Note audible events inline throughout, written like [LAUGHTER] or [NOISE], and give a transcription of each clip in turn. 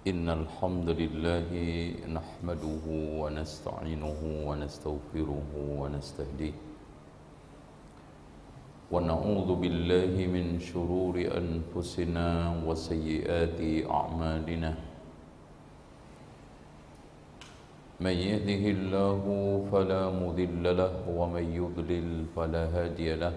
إن الحمد لله نحمده ونستعينه ونستغفره ونستهديه. ونعوذ بالله من شرور أنفسنا وسيئات أعمالنا. من يهده الله فلا مضل له ومن يضلل فلا هادي له.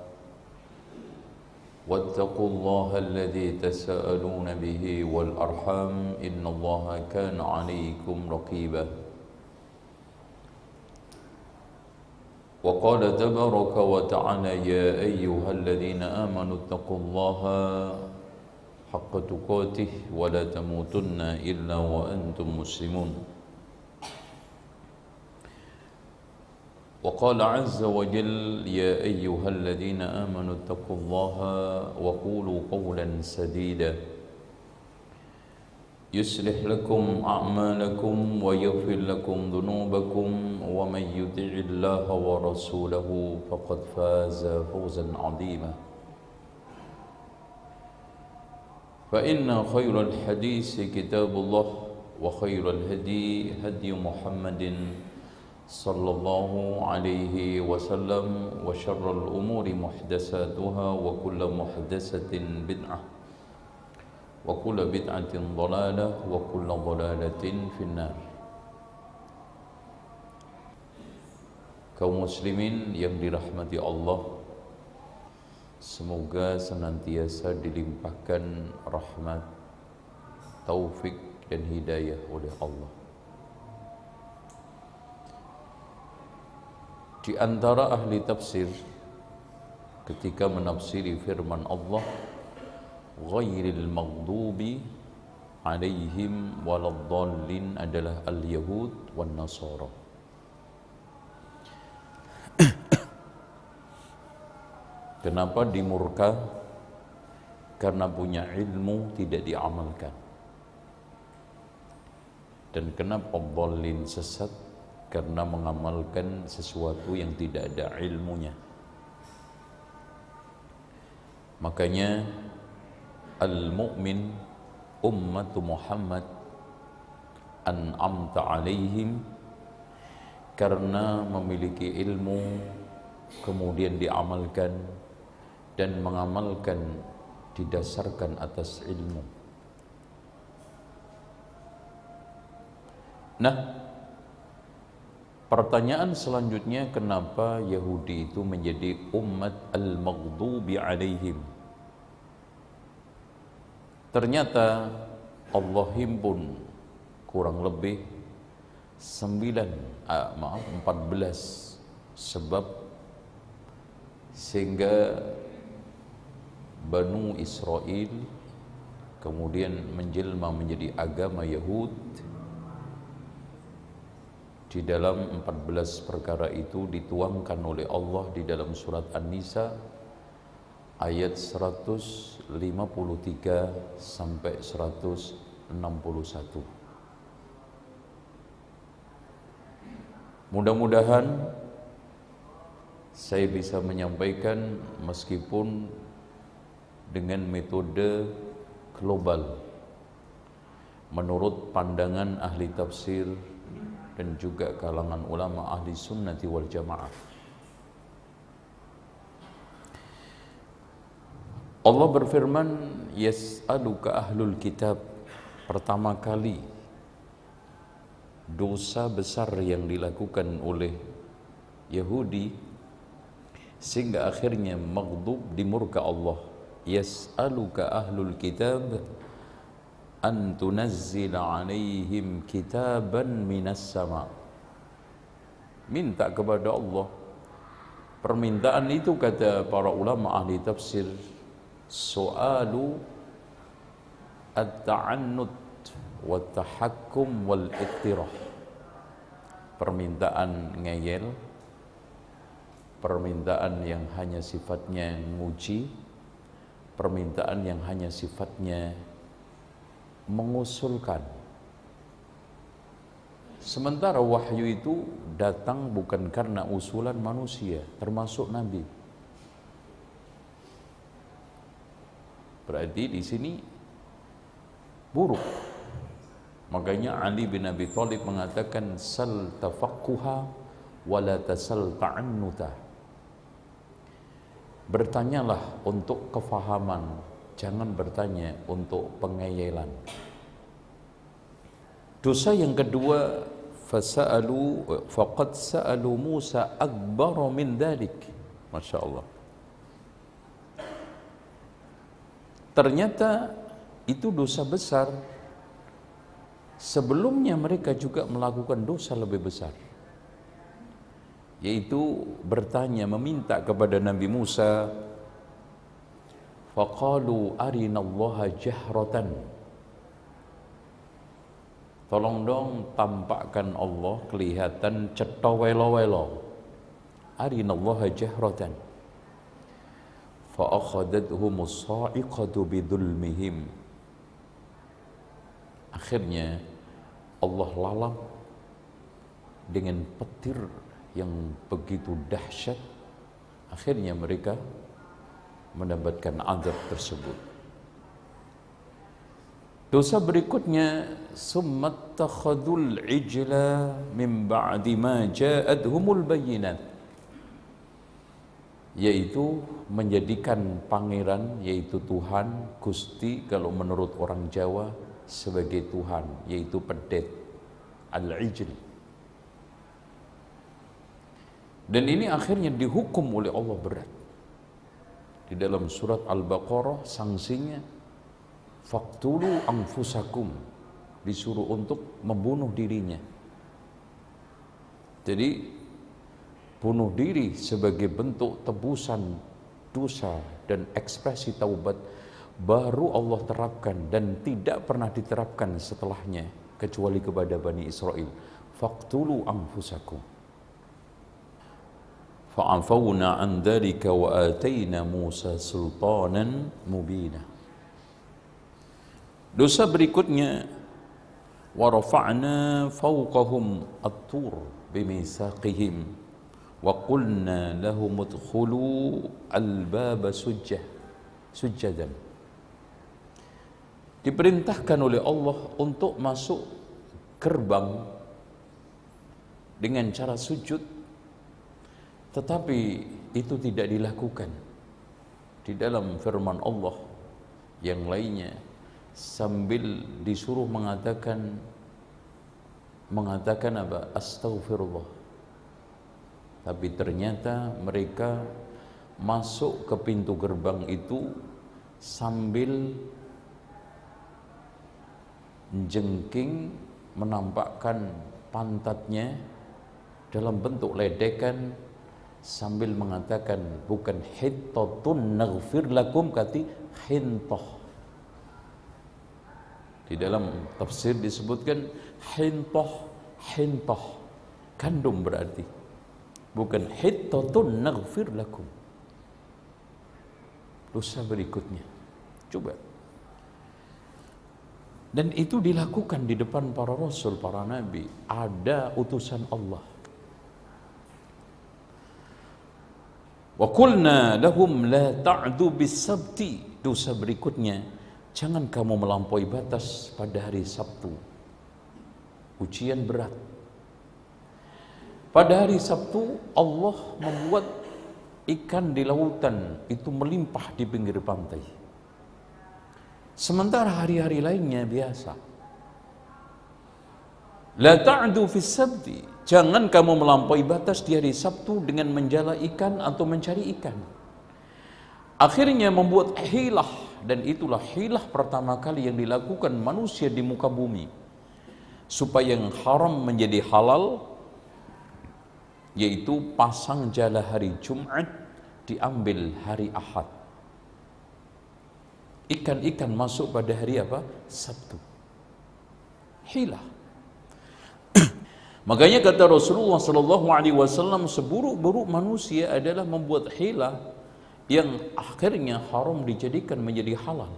واتقوا الله الذي تساءلون به والأرحام إن الله كان عليكم رقيبا. وقال تبارك وتعالى يا أيها الذين آمنوا اتقوا الله حق تقاته ولا تموتن إلا وأنتم مسلمون. وقال عز وجل يا أيها الذين آمنوا اتقوا الله وقولوا قولا سديدا. يصلح لكم أعمالكم ويغفر لكم ذنوبكم ومن يطع الله ورسوله فقد فاز فوزا عظيما. فإن خير الحديث كتاب الله وخير الهدي هدي محمد صلى الله عليه وسلم وشر الأمور محدثاتها وكل محدثة بدعة وكل بدعة ضلالة وكل ضلالة في النار kaum muslimin yang dirahmati Allah Semoga senantiasa dilimpahkan rahmat, taufik dan hidayah oleh Allah Di antara ahli tafsir ketika menafsiri firman Allah ghairil maghdubi alaihim waladdallin adalah al-yahud wan nasara [COUGHS] Kenapa dimurka? Karena punya ilmu tidak diamalkan. Dan kenapa bolin sesat? Karena mengamalkan sesuatu yang tidak ada ilmunya. Makanya al-mu'min ummatu Muhammad an'amta alaihim karena memiliki ilmu kemudian diamalkan dan mengamalkan didasarkan atas ilmu. Nah, pertanyaan selanjutnya kenapa Yahudi itu menjadi umat al-maghdubi alaihim? Ternyata Allah himpun kurang lebih 9 ah, maaf 14 sebab sehingga Banu Israel kemudian menjelma menjadi agama Yahud di dalam 14 perkara itu dituangkan oleh Allah di dalam surat An-Nisa ayat 153 sampai 160 Mudah-mudahan saya bisa menyampaikan meskipun dengan metode global. Menurut pandangan ahli tafsir dan juga kalangan ulama ahli sunnati wal jamaah. Allah berfirman yas'aluka ahlul kitab. Pertama kali dosa besar yang dilakukan oleh Yahudi sehingga akhirnya maghdub di murka Allah. Yas'aluka ahlul kitab an tunazzila alaihim kitaban minas sama minta kepada Allah. Permintaan itu kata para ulama ahli tafsir soalu at-ta'annud wa tahakkum wal iktirah. Permintaan ngeyel permintaan yang hanya sifatnya nguji permintaan yang hanya sifatnya mengusulkan. Sementara wahyu itu datang bukan karena usulan manusia termasuk nabi. Berarti di sini buruk. Makanya Ali bin Abi Thalib mengatakan sal tafaqquha wala tasal ta'annuta. Bertanyalah untuk kefahaman, jangan bertanya untuk pengeyelan. Dosa yang kedua fasalu faqad sa'alu Musa akbar min dalik. Masya Allah. Ternyata itu dosa besar sebelumnya mereka juga melakukan dosa lebih besar yaitu bertanya meminta kepada Nabi Musa faqalu arinallaha jahratan. Tolong dong tampakkan Allah kelihatan cetowelo-welo arinallaha jahratan. Fa akhadathum sa'iqatu bidulmihim akhirnya Allah lalang dengan petir yang begitu dahsyat. Akhirnya mereka mendapatkan azab tersebut. Dosa berikutnya summat takhadul ijla min ba'di ma ja'adhumul bayyinat yaitu menjadikan pangeran yaitu Tuhan Gusti kalau menurut orang Jawa sebagai Tuhan yaitu pedet al-ijl. Dan ini akhirnya dihukum oleh Allah berat di dalam surat Al-Baqarah sanksinya faktulu anfusakum. Disuruh untuk membunuh dirinya. Jadi bunuh diri sebagai bentuk tebusan dosa dan ekspresi taubat baru Allah terapkan dan tidak pernah diterapkan setelahnya kecuali kepada Bani Israel. Faqtulu anfusakum an dhalika wa atayna Musa sultanan mubina dosa berikutnya fawqahum at-tur bimisaqihim wa qulna lahum udkhulu al-baba sujjah sujjadan diperintahkan oleh Allah untuk masuk gerbang dengan cara sujud tetapi itu tidak dilakukan di dalam firman Allah yang lainnya. Sambil disuruh mengatakan mengatakan apa? Astaghfirullah. Tapi ternyata mereka masuk ke pintu gerbang itu sambil jengking menampakkan pantatnya dalam bentuk ledekan sambil mengatakan bukan hittatun naghfir lakum kati hintoh. Di dalam tafsir disebutkan hintoh hintoh. Kandung berarti. Bukan hittatun naghfir lakum. Dosa berikutnya. Coba. Dan itu dilakukan di depan para rasul, para nabi. Ada utusan Allah. Wa qulna lahum la ta'du bis-sabti. Dosa berikutnya, jangan kamu melampaui batas pada hari Sabtu. Ujian berat. Pada hari Sabtu Allah membuat ikan di lautan itu melimpah di pinggir pantai. Sementara hari-hari lainnya biasa. La ta'du fi sabti. Jangan kamu melampaui batas di hari Sabtu dengan menjala ikan atau mencari ikan. Akhirnya membuat hilah dan itulah hilah pertama kali yang dilakukan manusia di muka bumi. Supaya yang haram menjadi halal yaitu pasang jala hari Jumat diambil hari Ahad ikan-ikan masuk pada hari apa? Sabtu. Hilah. Makanya kata Rasulullah sallallahu alaihi wasallam seburuk-buruk manusia adalah membuat hilah yang akhirnya haram dijadikan menjadi halal.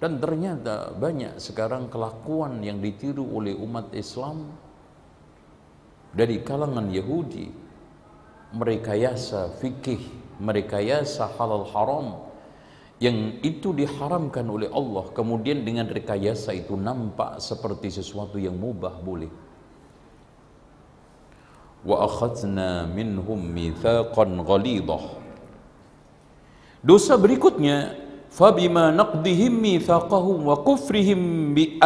Dan ternyata banyak sekarang kelakuan yang ditiru oleh umat Islam dari kalangan Yahudi. Merekayasa fikih, merekayasa halal haram, yang itu diharamkan oleh Allah. Kemudian dengan rekayasa itu nampak seperti sesuatu yang mubah boleh wa akhadna minhum mithaqan ghalidah dosa berikutnya fabima naqdihim mithaqahum wa kufrihim bi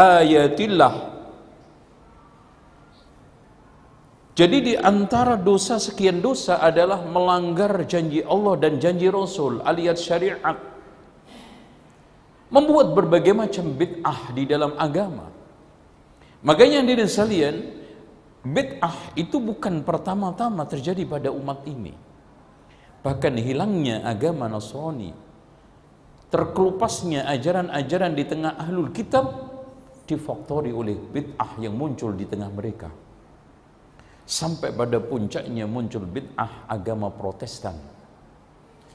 jadi di antara dosa sekian dosa adalah melanggar janji Allah dan janji Rasul alias syariat. Membuat berbagai macam bid'ah di dalam agama. Makanya diri sekalian, bid'ah itu bukan pertama-tama terjadi pada umat ini. Bahkan hilangnya agama Nasrani, terkelupasnya ajaran-ajaran di tengah ahlul kitab difaktori oleh bid'ah yang muncul di tengah mereka. Sampai pada puncaknya muncul bid'ah agama protestan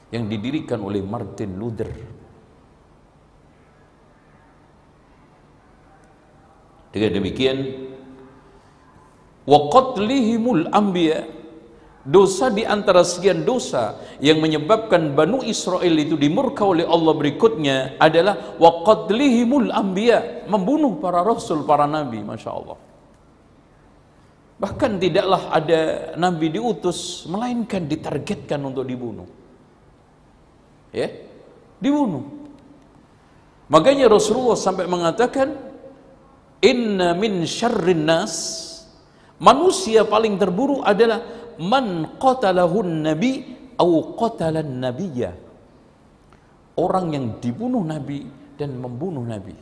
yang didirikan oleh Martin Luther Dengan demikian wa qatlihimul anbiya. Dosa di antara sekian dosa yang menyebabkan Banu Israel itu dimurka oleh Allah berikutnya adalah wa qatlihimul anbiya membunuh para rasul para nabi Masya Allah bahkan tidaklah ada nabi diutus melainkan ditargetkan untuk dibunuh. Ya dibunuh. Makanya Rasulullah sampai mengatakan Inna min syarrin nas manusia paling terburuk adalah man qatalahun nabi au qatalan nabiyya. Orang yang dibunuh nabi dan membunuh nabi.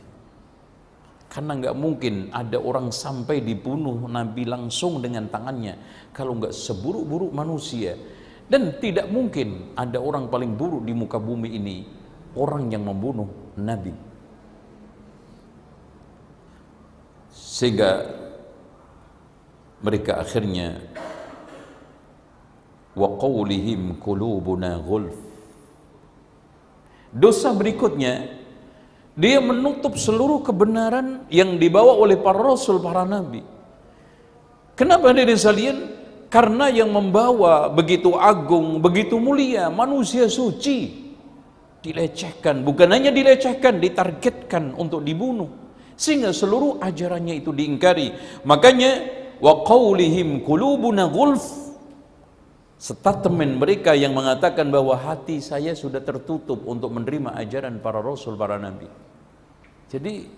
Karena nggak mungkin ada orang sampai dibunuh nabi langsung dengan tangannya kalau nggak seburuk-buruk manusia dan tidak mungkin ada orang paling buruk di muka bumi ini orang yang membunuh nabi. sehingga mereka akhirnya wa qawlihim qulubuna ghulf. Dosa berikutnya dia menutup seluruh kebenaran yang dibawa oleh para rasul para nabi. Kenapa hadirin sekalian karena yang membawa begitu agung begitu mulia manusia suci dilecehkan. Bukan hanya dilecehkan ditargetkan untuk dibunuh. Sehingga seluruh ajarannya itu diingkari. Makanya wa qaulihim qulubuna gulf statement mereka yang mengatakan bahwa hati saya sudah tertutup untuk menerima ajaran para rasul para nabi. Jadi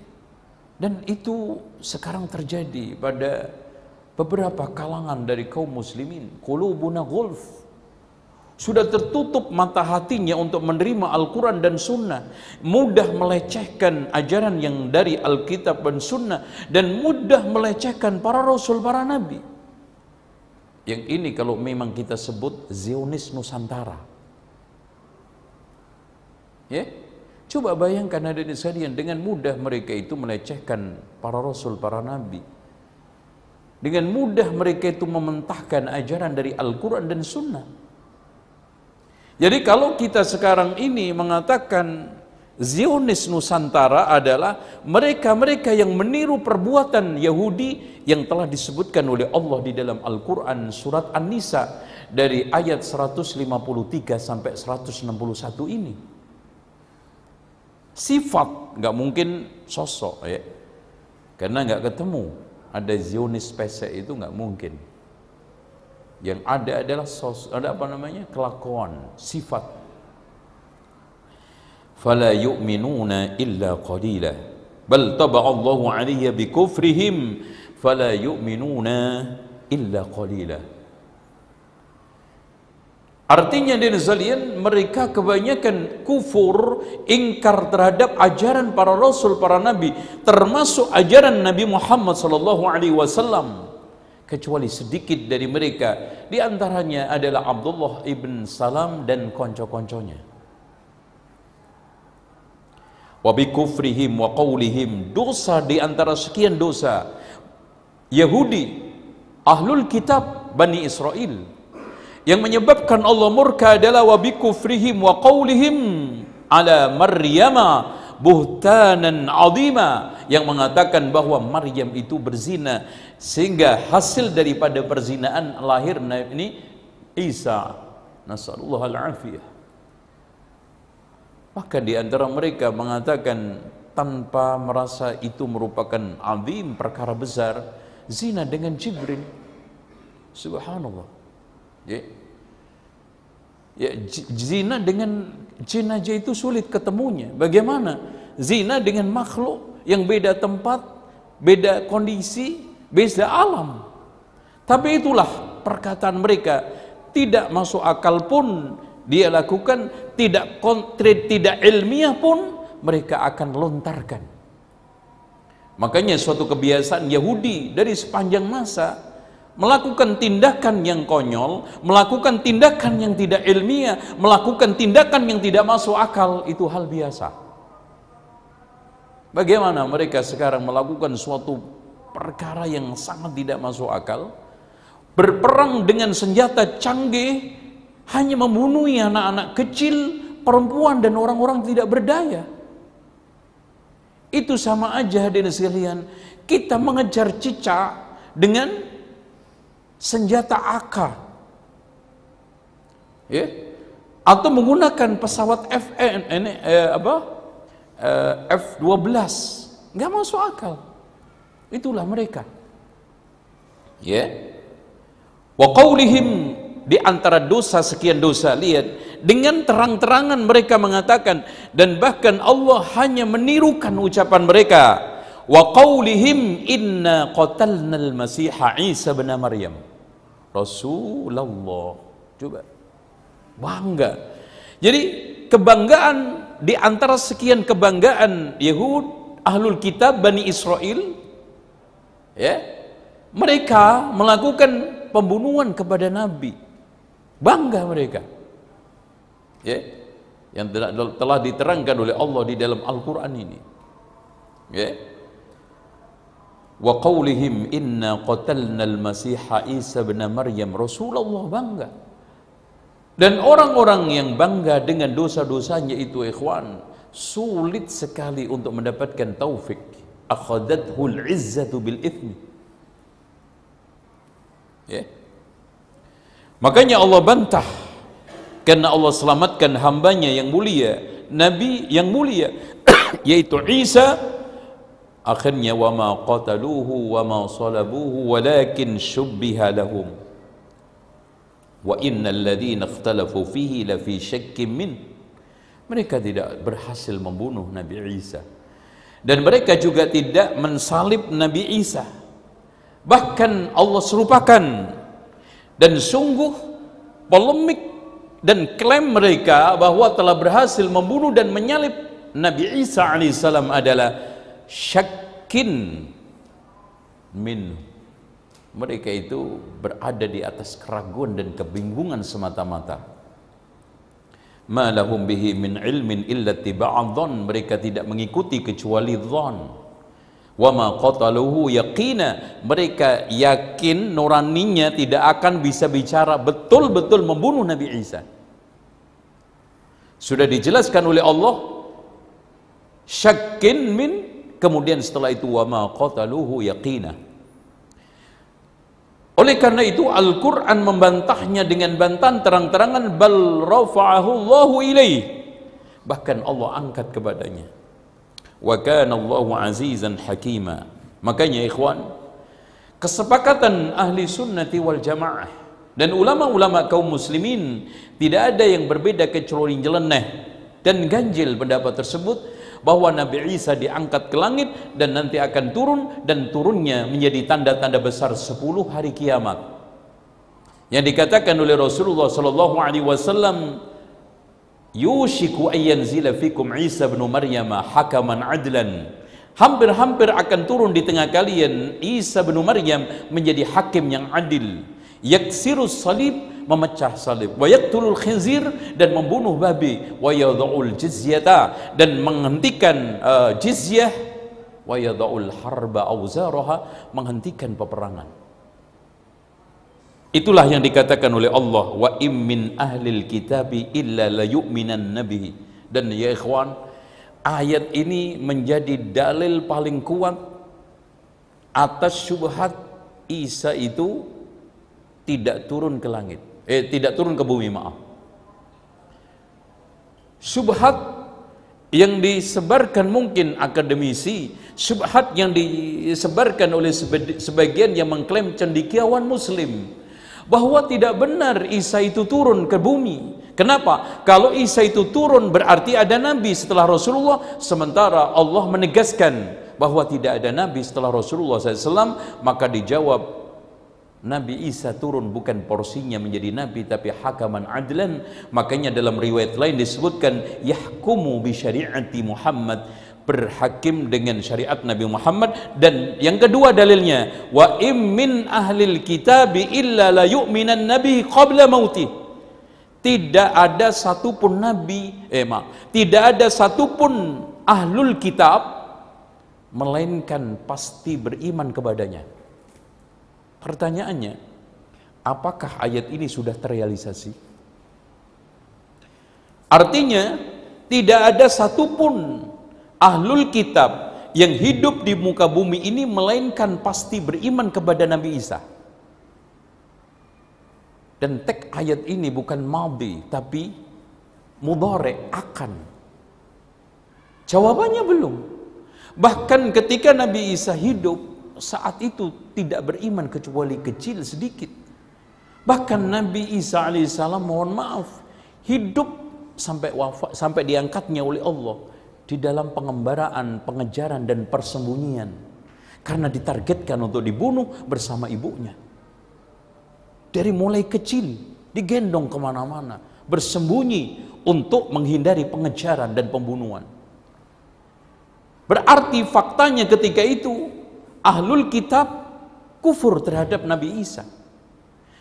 dan itu sekarang terjadi pada beberapa kalangan dari kaum muslimin. Qulubuna gulf sudah tertutup mata hatinya untuk menerima Al-Quran dan Sunnah, mudah melecehkan ajaran yang dari Alkitab dan Sunnah, dan mudah melecehkan para Rasul, para Nabi. Yang ini kalau memang kita sebut Zionis Nusantara. Ya, coba bayangkan ada di sekalian dengan mudah mereka itu melecehkan para Rasul, para Nabi. Dengan mudah mereka itu mementahkan ajaran dari Al-Quran dan Sunnah. Jadi kalau kita sekarang ini mengatakan Zionis Nusantara adalah mereka-mereka yang meniru perbuatan Yahudi yang telah disebutkan oleh Allah di dalam Al-Quran surat An-Nisa dari ayat 153 sampai 161 ini. Sifat, nggak mungkin sosok ya. Karena nggak ketemu. Ada Zionis pesek itu nggak mungkin yang ada adalah sos, ada apa namanya? Kelakuan sifat. Fala yu'minuna illa qalila. Bal taba'a Allahu 'alayya bi kufrihim. Fala yu'minuna illa qalila. Artinya di zalian mereka kebanyakan kufur, ingkar terhadap ajaran para rasul, para nabi, termasuk ajaran Nabi Muhammad sallallahu alaihi wasallam. Kecuali sedikit dari mereka, di antaranya adalah Abdullah ibn Salam dan konco-konconya. Wa bikufrihim wa qawlihim dosa di antara sekian dosa. Yahudi ahlul kitab Bani Israel yang menyebabkan Allah murka adalah wa bikufrihim wa qawlihim ala Maryama buhtanan azima yang mengatakan bahwa Maryam itu berzina sehingga hasil daripada perzinaan lahir ini Isa nasallallahu al-afiyah maka di antara mereka mengatakan tanpa merasa itu merupakan azim perkara besar zina dengan Jibril. Subhanallah. Ya. Ya, zina dengan jin aja itu sulit ketemunya. Bagaimana? Zina dengan makhluk yang beda tempat, beda kondisi, beda alam. Tapi itulah perkataan mereka tidak masuk akal pun dia lakukan tidak konkret, tidak ilmiah pun mereka akan lontarkan. Makanya suatu kebiasaan Yahudi dari sepanjang masa melakukan tindakan yang konyol, melakukan tindakan yang tidak ilmiah, melakukan tindakan yang tidak masuk akal itu hal biasa. Bagaimana mereka sekarang melakukan suatu perkara yang sangat tidak masuk akal? Berperang dengan senjata canggih hanya membunuh anak-anak kecil, perempuan dan orang-orang tidak berdaya. Itu sama aja hadirin sekalian, kita mengejar cicak dengan senjata AK. Ya. Atau menggunakan pesawat FN ini eh, apa? Eh, F12. Enggak masuk akal. Itulah mereka. Ya. Wa qaulihim di antara dosa sekian dosa lihat dengan terang-terangan mereka mengatakan dan bahkan Allah hanya menirukan ucapan mereka wa qaulihim inna qatalna al-masiha Isa bin Maryam Rasulullah coba bangga jadi kebanggaan di antara sekian kebanggaan Yahud ahlul kitab Bani Israel ya mereka melakukan pembunuhan kepada Nabi Bangga mereka. Ya. Yang telah, diterangkan oleh Allah di dalam Al-Qur'an ini. Ya. Wa qaulihim inna qatalna al-masiha Isa bin Maryam Rasulullah bangga. Dan orang-orang yang bangga dengan dosa-dosanya itu ikhwan sulit sekali untuk mendapatkan taufik. Akhadathu al-izzatu bil ithmi. Ya. Makanya Allah bantah karena Allah selamatkan hambanya yang mulia, Nabi yang mulia [COUGHS] yaitu Isa akhirnya wa ma qataluhu wa ma salabuhu walakin syubbiha lahum. Wa innal ladzina ikhtalafu fihi la fi syakkin min. Mereka tidak berhasil membunuh Nabi Isa. Dan mereka juga tidak mensalib Nabi Isa. Bahkan Allah serupakan. Dan sungguh polemik dan klaim mereka bahwa telah berhasil membunuh dan menyalib Nabi Isa alaihissalam adalah syakin min mereka itu berada di atas keraguan dan kebingungan semata-mata. Ma lahum bihi min ilmin illa tiba'adhan mereka tidak mengikuti kecuali dhan. Wa ma qataluhu mereka yakin nuraninya tidak akan bisa bicara betul-betul membunuh Nabi Isa. Sudah dijelaskan oleh Allah syakkin min kemudian setelah itu wa ma qataluhu yaqina. Oleh karena itu Al-Quran membantahnya dengan bantahan terang-terangan bal rafa'ahu Allahu ilaih. Bahkan Allah angkat kepadanya. Wa kana Allahu azizan hakima. Makanya ikhwan kesepakatan ahli sunnati wal jamaah dan ulama-ulama kaum muslimin tidak ada yang berbeda kecuali nyeleneh dan ganjil pendapat tersebut bahwa Nabi Isa diangkat ke langit dan nanti akan turun dan turunnya menjadi tanda-tanda besar 10 hari kiamat. Yang dikatakan oleh Rasulullah sallallahu alaihi wasallam yushiku ayyanzila fikum Isa bin Maryam hakaman adlan. Hampir-hampir akan turun di tengah kalian Isa bin Maryam menjadi hakim yang adil. Yaksirus salib memecah salib. Wa yaqtulul khinzir dan membunuh babi. Wa yadhul jizyata dan menghentikan uh, jizyah. Wa yadhul harba auzaraha menghentikan peperangan. Itulah yang dikatakan oleh Allah wa im min ahlil kitabi illa la yu'minan nabi dan ya ikhwan ayat ini menjadi dalil paling kuat atas syubhat Isa itu tidak turun ke langit eh tidak turun ke bumi maaf subhat yang disebarkan mungkin akademisi subhat yang disebarkan oleh sebagian yang mengklaim cendikiawan muslim bahwa tidak benar Isa itu turun ke bumi Kenapa? Kalau Isa itu turun berarti ada nabi setelah Rasulullah sementara Allah menegaskan bahwa tidak ada nabi setelah Rasulullah SAW maka dijawab Nabi Isa turun bukan porsinya menjadi nabi tapi hakaman adlan. Makanya dalam riwayat lain disebutkan yahkumu bi syariati Muhammad. Berhakim dengan syariat Nabi Muhammad. Dan yang kedua dalilnya wa im min ahlil kitabi illa la yu'minan nabi qabla mauti. Tidak ada satupun nabi eh maaf tidak ada satupun ahlul kitab melainkan pasti beriman kepadanya Pertanyaannya, apakah ayat ini sudah terrealisasi? Artinya, tidak ada satupun ahlul kitab yang hidup di muka bumi ini melainkan pasti beriman kepada Nabi Isa. Dan tek ayat ini bukan madi tapi mudore akan. Jawabannya belum. Bahkan ketika Nabi Isa hidup, saat itu tidak beriman kecuali kecil sedikit. Bahkan Nabi Isa alaihissalam mohon maaf hidup sampai wafat sampai diangkatnya oleh Allah di dalam pengembaraan, pengejaran dan persembunyian karena ditargetkan untuk dibunuh bersama ibunya. Dari mulai kecil digendong ke mana-mana, bersembunyi untuk menghindari pengejaran dan pembunuhan. Berarti faktanya ketika itu ahlul kitab kufur terhadap Nabi Isa.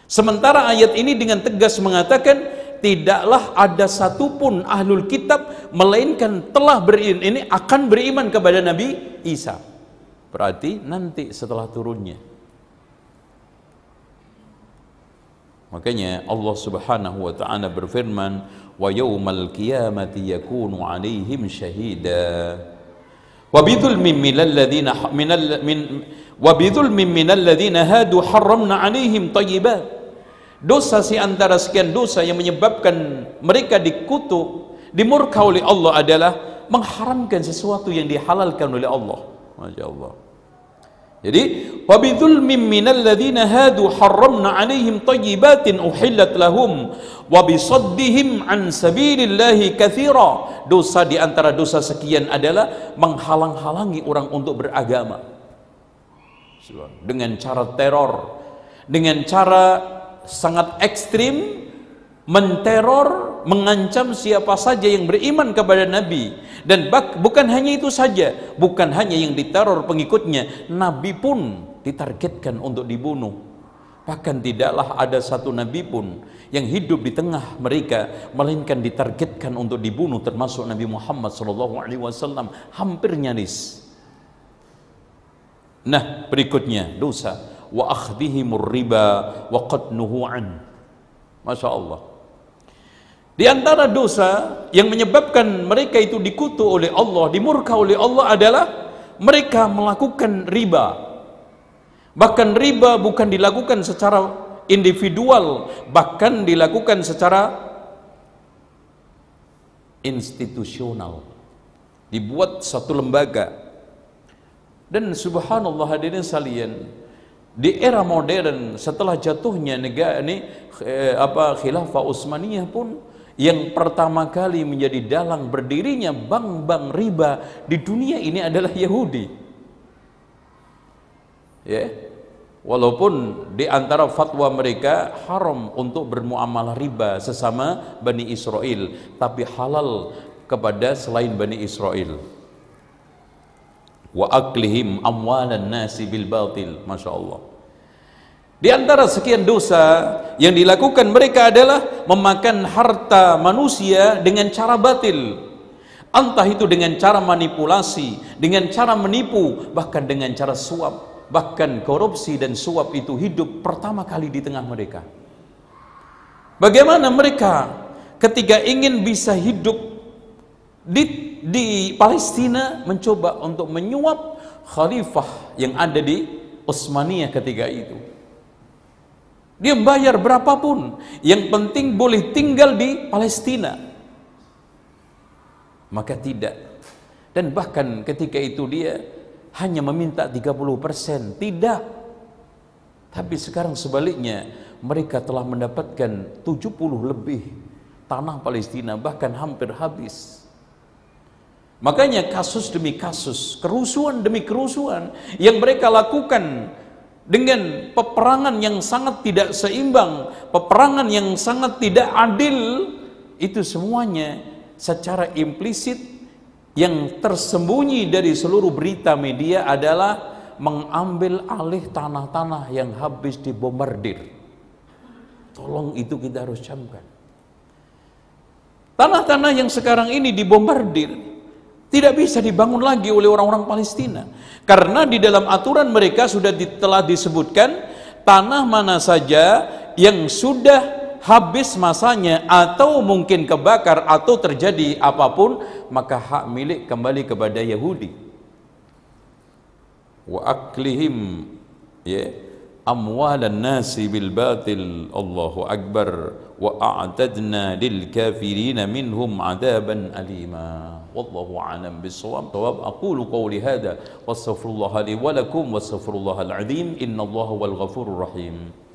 Sementara ayat ini dengan tegas mengatakan tidaklah ada satupun ahlul kitab melainkan telah beriman ini akan beriman kepada Nabi Isa. Berarti nanti setelah turunnya. Makanya Allah Subhanahu wa taala berfirman, "Wa yaumal qiyamati yakunu 'alaihim syahida." وبظلم من الذين من من وبظلم من الذين هادوا حرمنا عليهم طيبات dosa si antara sekian dosa yang menyebabkan mereka dikutuk dimurka oleh Allah adalah mengharamkan sesuatu yang dihalalkan oleh Allah Masya Allah Jadi wabidul minal ladzina hadu harramna 'alaihim thayyibatin uhillat lahum wa bisaddihim an sabilillahi katsira. Dosa di antara dosa sekian adalah menghalang-halangi orang untuk beragama. Dengan cara teror, dengan cara sangat ekstrim menteror mengancam siapa saja yang beriman kepada Nabi dan bukan hanya itu saja, bukan hanya yang diteror pengikutnya, Nabi pun ditargetkan untuk dibunuh. Bahkan tidaklah ada satu Nabi pun yang hidup di tengah mereka melainkan ditargetkan untuk dibunuh termasuk Nabi Muhammad SAW hampir nyaris. Nah berikutnya dosa wa akhdihimur riba wa. Masya Allah Di antara dosa yang menyebabkan mereka itu dikutuk oleh Allah, dimurka oleh Allah adalah mereka melakukan riba. Bahkan riba bukan dilakukan secara individual, bahkan dilakukan secara institusional. Dibuat satu lembaga. Dan subhanallah hadirin salian, di era modern setelah jatuhnya negara ini eh, apa khilafah Utsmaniyah pun yang pertama kali menjadi dalang berdirinya bank-bank riba di dunia ini adalah Yahudi. Ya. Walaupun di antara fatwa mereka haram untuk bermuamalah riba sesama Bani Israel, tapi halal kepada selain Bani Israel. Wa aklihim amwalan nasi bil batil, Masya Allah. Di antara sekian dosa yang dilakukan mereka adalah memakan harta manusia dengan cara batil. Entah itu dengan cara manipulasi, dengan cara menipu, bahkan dengan cara suap. Bahkan korupsi dan suap itu hidup pertama kali di tengah mereka. Bagaimana mereka ketika ingin bisa hidup di, di Palestina mencoba untuk menyuap khalifah yang ada di Utsmaniyah ketika itu. Dia bayar berapapun, yang penting boleh tinggal di Palestina. Maka tidak. Dan bahkan ketika itu dia hanya meminta 30%, tidak. Tapi sekarang sebaliknya, mereka telah mendapatkan 70 lebih tanah Palestina, bahkan hampir habis. Makanya kasus demi kasus, kerusuhan demi kerusuhan yang mereka lakukan dengan peperangan yang sangat tidak seimbang, peperangan yang sangat tidak adil, itu semuanya secara implisit yang tersembunyi dari seluruh berita media adalah mengambil alih tanah-tanah yang habis dibombardir. Tolong itu kita harus camkan. Tanah-tanah yang sekarang ini dibombardir tidak bisa dibangun lagi oleh orang-orang Palestina. Karena di dalam aturan mereka sudah telah disebutkan tanah mana saja yang sudah habis masanya atau mungkin kebakar atau terjadi apa pun maka hak milik kembali kepada Yahudi. Wa aklihim ya amwalan nasi bil batil Allahu akbar wa a'tadna lil kafirin minhum adaban alima. والله أعلم بالصواب. صواب أقول قولي هذا وأستغفر الله لي ولكم وأستغفر الله العظيم إن الله هو الغفور الرحيم.